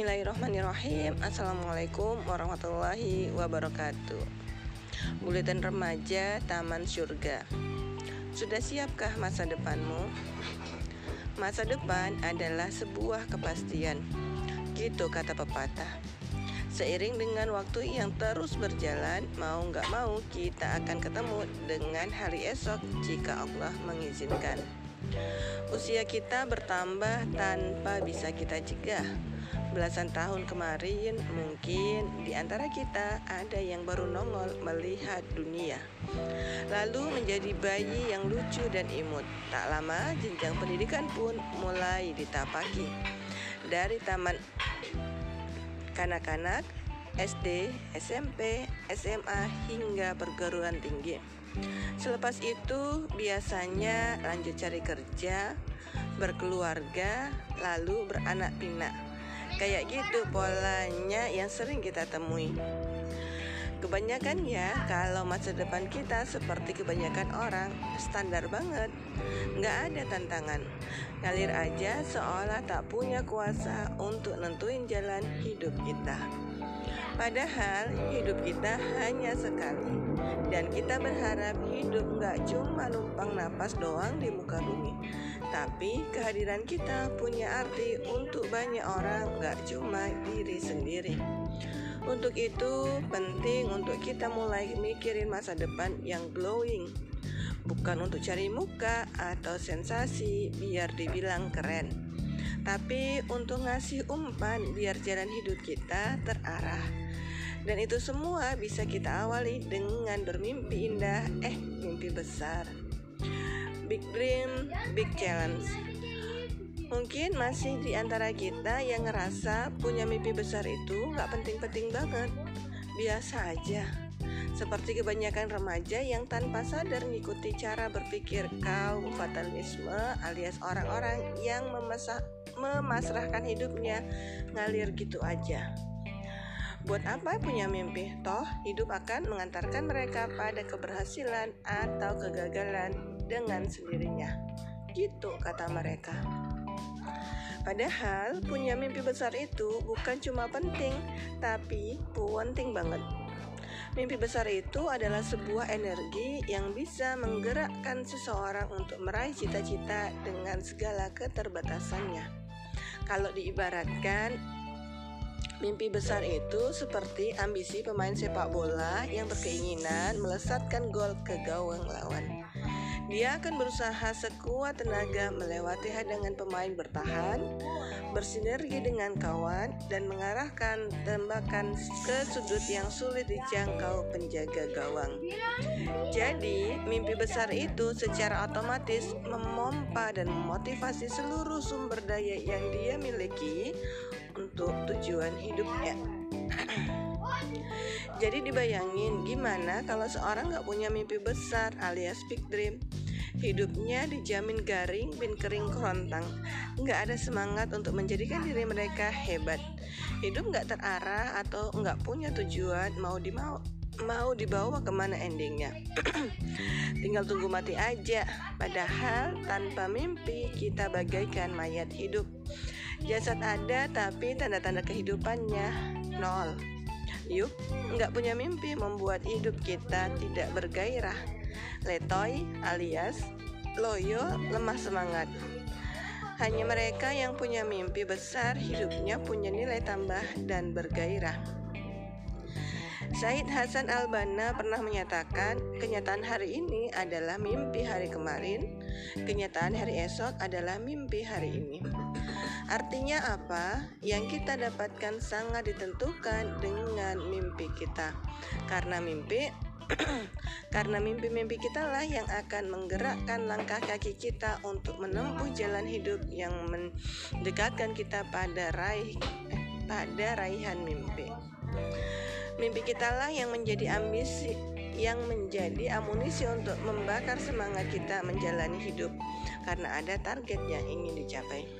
Bismillahirrahmanirrahim. Assalamualaikum warahmatullahi wabarakatuh. Buletin Remaja Taman Surga Sudah siapkah masa depanmu? Masa depan adalah sebuah kepastian. Gitu kata pepatah. Seiring dengan waktu yang terus berjalan Mau nggak mau kita akan ketemu dengan hari esok Jika Allah mengizinkan. Usia kita bertambah tanpa bisa kita cegah belasan tahun kemarin mungkin di antara kita ada yang baru nongol melihat dunia lalu menjadi bayi yang lucu dan imut tak lama jenjang pendidikan pun mulai ditapaki dari taman kanak-kanak SD, SMP, SMA hingga perguruan tinggi. Selepas itu biasanya lanjut cari kerja, berkeluarga, lalu beranak pinak. Kayak gitu polanya yang sering kita temui. Kebanyakan ya kalau masa depan kita seperti kebanyakan orang standar banget. Nggak ada tantangan. Ngalir aja seolah tak punya kuasa untuk nentuin jalan hidup kita. Padahal hidup kita hanya sekali. Dan kita berharap hidup nggak cuma numpang napas doang di muka bumi tapi kehadiran kita punya arti untuk banyak orang, gak cuma diri sendiri. Untuk itu, penting untuk kita mulai mikirin masa depan yang glowing, bukan untuk cari muka atau sensasi biar dibilang keren, tapi untuk ngasih umpan biar jalan hidup kita terarah. Dan itu semua bisa kita awali dengan bermimpi indah, eh, mimpi besar. Big Dream, Big Challenge. Mungkin masih di antara kita yang ngerasa punya mimpi besar itu nggak penting-penting banget, biasa aja. Seperti kebanyakan remaja yang tanpa sadar mengikuti cara berpikir kaum fatalisme alias orang-orang yang memasa memasrahkan hidupnya ngalir gitu aja. Buat apa punya mimpi? Toh hidup akan mengantarkan mereka pada keberhasilan atau kegagalan dengan sendirinya. Gitu kata mereka. Padahal punya mimpi besar itu bukan cuma penting, tapi penting banget. Mimpi besar itu adalah sebuah energi yang bisa menggerakkan seseorang untuk meraih cita-cita dengan segala keterbatasannya. Kalau diibaratkan, mimpi besar itu seperti ambisi pemain sepak bola yang berkeinginan melesatkan gol ke gawang lawan. Dia akan berusaha sekuat tenaga melewati hadangan pemain bertahan, bersinergi dengan kawan, dan mengarahkan tembakan ke sudut yang sulit dijangkau penjaga gawang. Jadi, mimpi besar itu secara otomatis memompa dan memotivasi seluruh sumber daya yang dia miliki untuk tujuan hidupnya. Jadi dibayangin gimana kalau seorang nggak punya mimpi besar alias big dream Hidupnya dijamin garing bin kering kerontang. Nggak ada semangat untuk menjadikan diri mereka hebat. Hidup nggak terarah atau nggak punya tujuan mau dimau mau dibawa ke mana endingnya? Tinggal tunggu mati aja. Padahal tanpa mimpi kita bagaikan mayat hidup. Jasad ada tapi tanda-tanda kehidupannya nol. Yuk, nggak punya mimpi membuat hidup kita tidak bergairah Letoy alias loyo lemah semangat. Hanya mereka yang punya mimpi besar hidupnya punya nilai tambah dan bergairah. Said Hasan Albana pernah menyatakan kenyataan hari ini adalah mimpi hari kemarin, kenyataan hari esok adalah mimpi hari ini. Artinya apa? Yang kita dapatkan sangat ditentukan dengan mimpi kita. Karena mimpi Karena mimpi-mimpi kita lah yang akan menggerakkan langkah kaki kita untuk menempuh jalan hidup yang mendekatkan kita pada raih pada raihan mimpi. Mimpi kita lah yang menjadi ambisi yang menjadi amunisi untuk membakar semangat kita menjalani hidup karena ada target yang ingin dicapai.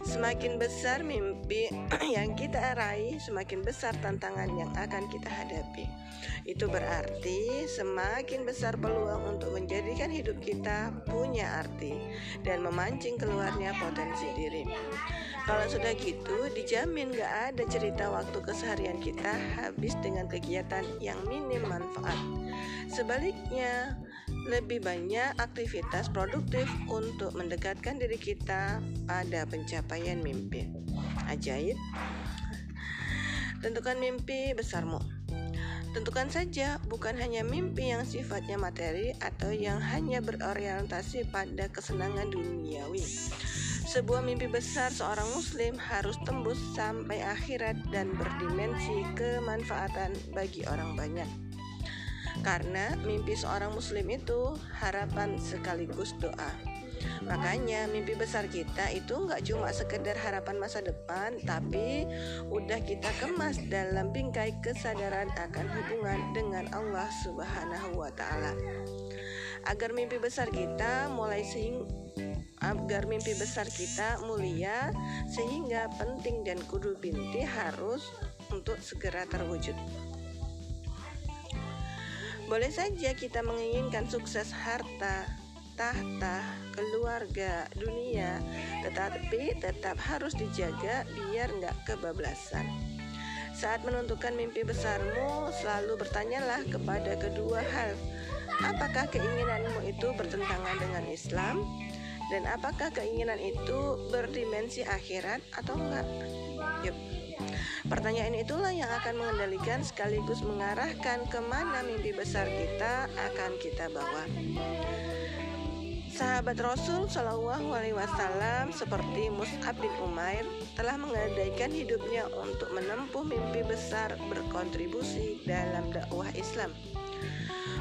Semakin besar mimpi yang kita raih, semakin besar tantangan yang akan kita hadapi. Itu berarti semakin besar peluang untuk menjadikan hidup kita punya arti dan memancing keluarnya potensi diri. Kalau sudah gitu, dijamin gak ada cerita waktu keseharian kita habis dengan kegiatan yang minim manfaat. Sebaliknya, lebih banyak aktivitas produktif untuk mendekatkan diri kita pada pencapaian mimpi. Ajaib. Tentukan mimpi besarmu. Tentukan saja bukan hanya mimpi yang sifatnya materi atau yang hanya berorientasi pada kesenangan duniawi. Sebuah mimpi besar seorang muslim harus tembus sampai akhirat dan berdimensi kemanfaatan bagi orang banyak. Karena mimpi seorang muslim itu harapan sekaligus doa. Makanya mimpi besar kita itu nggak cuma sekedar harapan masa depan, tapi udah kita kemas dalam bingkai kesadaran akan hubungan dengan Allah Subhanahu wa taala. Agar mimpi besar kita mulai sehing agar mimpi besar kita mulia sehingga penting dan kudu binti harus untuk segera terwujud. Boleh saja kita menginginkan sukses harta, tahta, keluarga, dunia, tetapi tetap harus dijaga biar nggak kebablasan. Saat menentukan mimpi besarmu, selalu bertanyalah kepada kedua hal. Apakah keinginanmu itu bertentangan dengan Islam? Dan apakah keinginan itu berdimensi akhirat atau enggak? Pertanyaan itulah yang akan mengendalikan sekaligus mengarahkan ke mana mimpi besar kita akan kita bawa. Sahabat Rasul Shallallahu Alaihi Wasallam seperti Mus'ab bin Umair telah menggadaikan hidupnya untuk menempuh mimpi besar berkontribusi dalam dakwah Islam.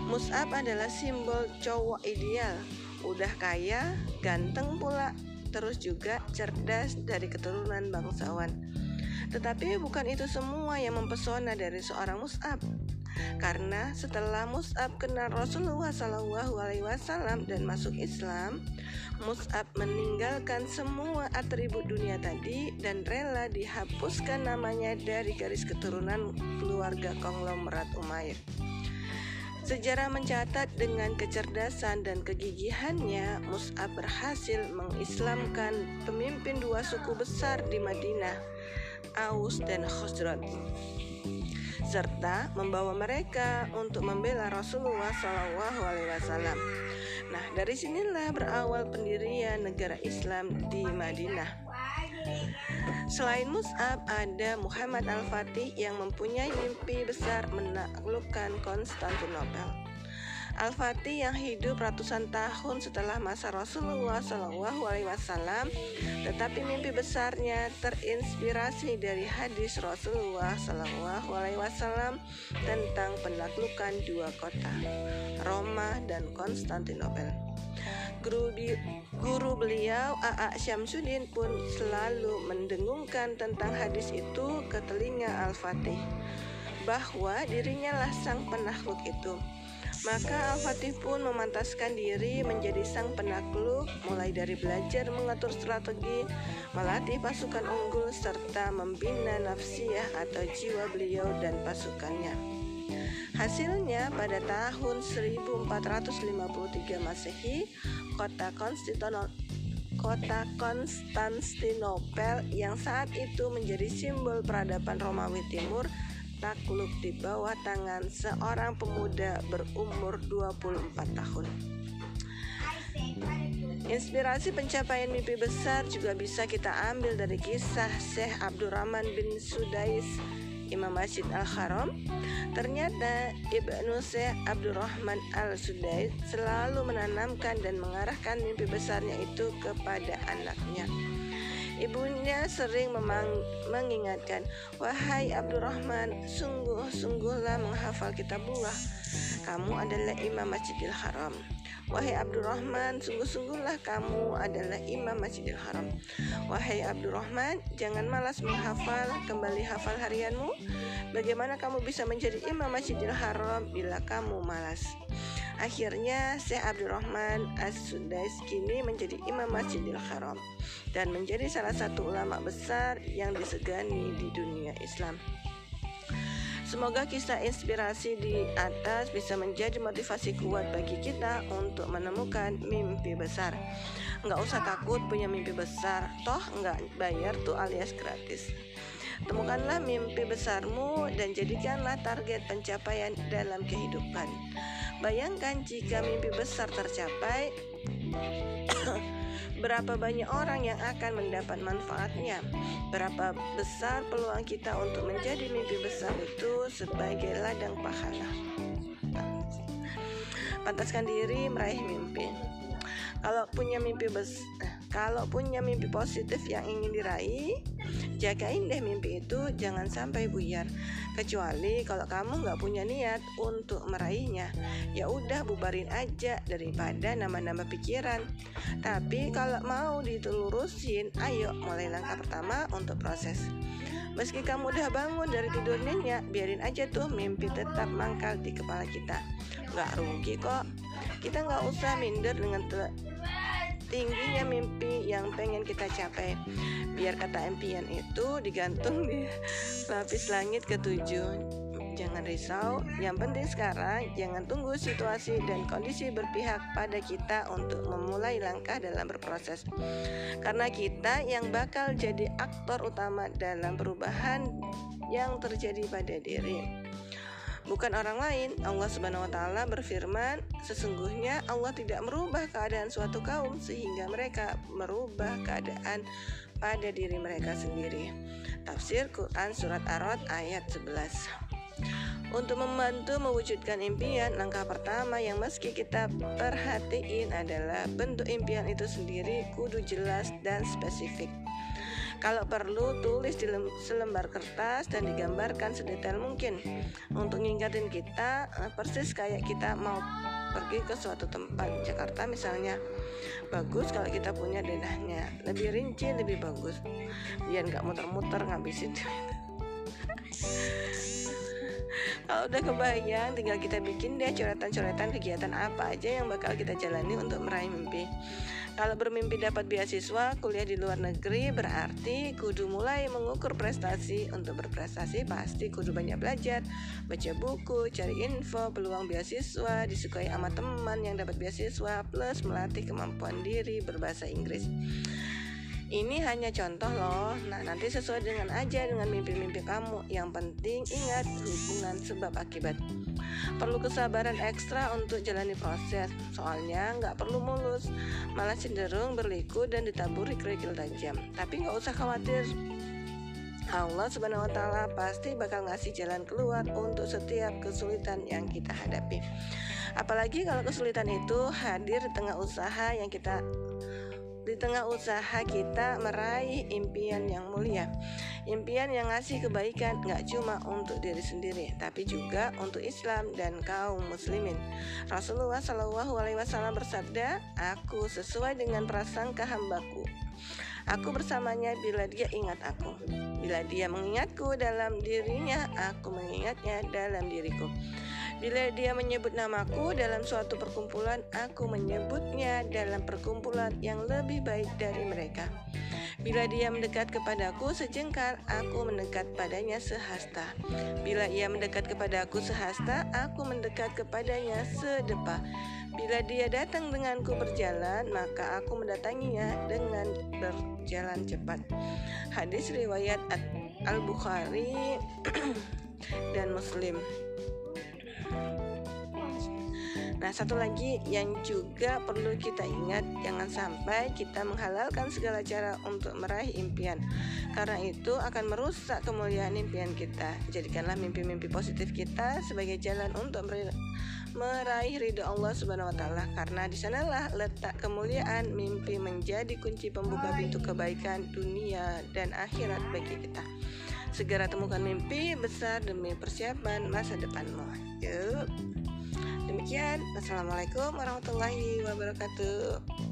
Mus'ab adalah simbol cowok ideal, udah kaya, ganteng pula, terus juga cerdas dari keturunan bangsawan. Tetapi bukan itu semua yang mempesona dari seorang Mus'ab. Karena setelah Mus'ab kenal Rasulullah Wasallam dan masuk Islam, Mus'ab meninggalkan semua atribut dunia tadi dan rela dihapuskan namanya dari garis keturunan keluarga konglomerat Umayyah. Sejarah mencatat dengan kecerdasan dan kegigihannya, Mus'ab berhasil mengislamkan pemimpin dua suku besar di Madinah, Aus dan Khosrat serta membawa mereka untuk membela Rasulullah Shallallahu Alaihi Wasallam. Nah, dari sinilah berawal pendirian negara Islam di Madinah. Selain Mus'ab, ada Muhammad Al-Fatih yang mempunyai mimpi besar menaklukkan Konstantinopel. Al-Fatih yang hidup ratusan tahun setelah masa Rasulullah Shallallahu Alaihi Wasallam, tetapi mimpi besarnya terinspirasi dari hadis Rasulullah Shallallahu Alaihi Wasallam tentang penaklukan dua kota, Roma dan Konstantinopel. Guru, guru beliau A.A. Syamsuddin pun selalu mendengungkan tentang hadis itu ke telinga Al-Fatih bahwa dirinya lah sang penakluk itu maka Al-Fatih pun memantaskan diri menjadi sang penakluk mulai dari belajar mengatur strategi, melatih pasukan unggul serta membina nafsiyah atau jiwa beliau dan pasukannya. Hasilnya pada tahun 1453 Masehi, kota Konstantinopel kota Konstantinopel yang saat itu menjadi simbol peradaban Romawi Timur takluk di bawah tangan seorang pemuda berumur 24 tahun. Inspirasi pencapaian mimpi besar juga bisa kita ambil dari kisah Syekh Abdurrahman bin Sudais Imam Masjid Al-Haram Ternyata Ibnu Syekh Abdurrahman Al-Sudais selalu menanamkan dan mengarahkan mimpi besarnya itu kepada anaknya Ibunya sering mengingatkan, "Wahai Abdurrahman, sungguh-sungguhlah menghafal kitabullah. Kamu adalah imam Masjidil Haram." Wahai Abdurrahman, sungguh-sungguhlah kamu adalah imam Masjidil Haram. Wahai Abdurrahman, jangan malas menghafal, kembali hafal harianmu. Bagaimana kamu bisa menjadi imam Masjidil Haram bila kamu malas? Akhirnya Syekh Abdurrahman As-Sudais kini menjadi Imam Masjidil Haram dan menjadi salah satu ulama besar yang disegani di dunia Islam. Semoga kisah inspirasi di atas bisa menjadi motivasi kuat bagi kita untuk menemukan mimpi besar. Nggak usah takut punya mimpi besar, toh nggak bayar tuh alias gratis. Temukanlah mimpi besarmu dan jadikanlah target pencapaian dalam kehidupan. Bayangkan jika mimpi besar tercapai, berapa banyak orang yang akan mendapat manfaatnya, berapa besar peluang kita untuk menjadi mimpi besar itu sebagai ladang pahala. Pantaskan diri meraih mimpi. Kalau punya mimpi besar, kalau punya mimpi positif yang ingin diraih, jagain deh mimpi itu jangan sampai buyar kecuali kalau kamu nggak punya niat untuk meraihnya ya udah bubarin aja daripada nama-nama pikiran tapi kalau mau ditelurusin ayo mulai langkah pertama untuk proses Meski kamu udah bangun dari tidur nyenyak, biarin aja tuh mimpi tetap mangkal di kepala kita. Gak rugi kok. Kita nggak usah minder dengan tingginya mimpi yang pengen kita capai. Biar kata impian itu digantung di lapis langit ketujuh. Jangan risau, yang penting sekarang jangan tunggu situasi dan kondisi berpihak pada kita untuk memulai langkah dalam berproses. Karena kita yang bakal jadi aktor utama dalam perubahan yang terjadi pada diri bukan orang lain. Allah Subhanahu wa taala berfirman, sesungguhnya Allah tidak merubah keadaan suatu kaum sehingga mereka merubah keadaan pada diri mereka sendiri. Tafsir Quran surat Ar-Rod ayat 11. Untuk membantu mewujudkan impian, langkah pertama yang meski kita perhatiin adalah bentuk impian itu sendiri kudu jelas dan spesifik. Kalau perlu, tulis di selembar kertas dan digambarkan sedetail mungkin. Untuk ngingatin kita eh, persis kayak kita mau pergi ke suatu tempat Jakarta misalnya bagus kalau kita punya denahnya lebih rinci lebih bagus. Biar nggak muter-muter ngabisin kalau udah kebayang tinggal kita bikin deh coretan-coretan kegiatan apa aja yang bakal kita jalani untuk meraih mimpi kalau bermimpi dapat beasiswa kuliah di luar negeri berarti kudu mulai mengukur prestasi. Untuk berprestasi pasti kudu banyak belajar, baca buku, cari info, peluang beasiswa, disukai sama teman yang dapat beasiswa, plus melatih kemampuan diri berbahasa Inggris. Ini hanya contoh loh. Nah, nanti sesuai dengan aja dengan mimpi-mimpi kamu. Yang penting ingat hubungan sebab akibat. Perlu kesabaran ekstra untuk jalani proses. Soalnya nggak perlu mulus, malah cenderung berliku dan ditaburi kerikil tajam. Tapi nggak usah khawatir. Allah Subhanahu wa taala pasti bakal ngasih jalan keluar untuk setiap kesulitan yang kita hadapi. Apalagi kalau kesulitan itu hadir di tengah usaha yang kita di tengah usaha kita meraih impian yang mulia. Impian yang ngasih kebaikan gak cuma untuk diri sendiri, tapi juga untuk Islam dan kaum muslimin. Rasulullah Wasallam bersabda, "Aku sesuai dengan prasangka hambaku. Aku bersamanya bila dia ingat aku. Bila dia mengingatku dalam dirinya, aku mengingatnya dalam diriku." Bila dia menyebut namaku dalam suatu perkumpulan, aku menyebutnya dalam perkumpulan yang lebih baik dari mereka. Bila dia mendekat kepadaku sejengkal, aku mendekat padanya sehasta. Bila ia mendekat kepadaku sehasta, aku mendekat kepadanya sedepa. Bila dia datang denganku berjalan, maka aku mendatanginya dengan berjalan cepat. Hadis riwayat Al-Bukhari dan Muslim. Nah, satu lagi yang juga perlu kita ingat, jangan sampai kita menghalalkan segala cara untuk meraih impian. Karena itu akan merusak kemuliaan impian kita. Jadikanlah mimpi-mimpi positif kita sebagai jalan untuk meraih ridho Allah Subhanahu wa taala karena di sanalah letak kemuliaan mimpi menjadi kunci pembuka pintu kebaikan dunia dan akhirat bagi kita. Segera temukan mimpi besar demi persiapan masa depanmu. Yuk. Demikian, Assalamualaikum warahmatullahi wabarakatuh.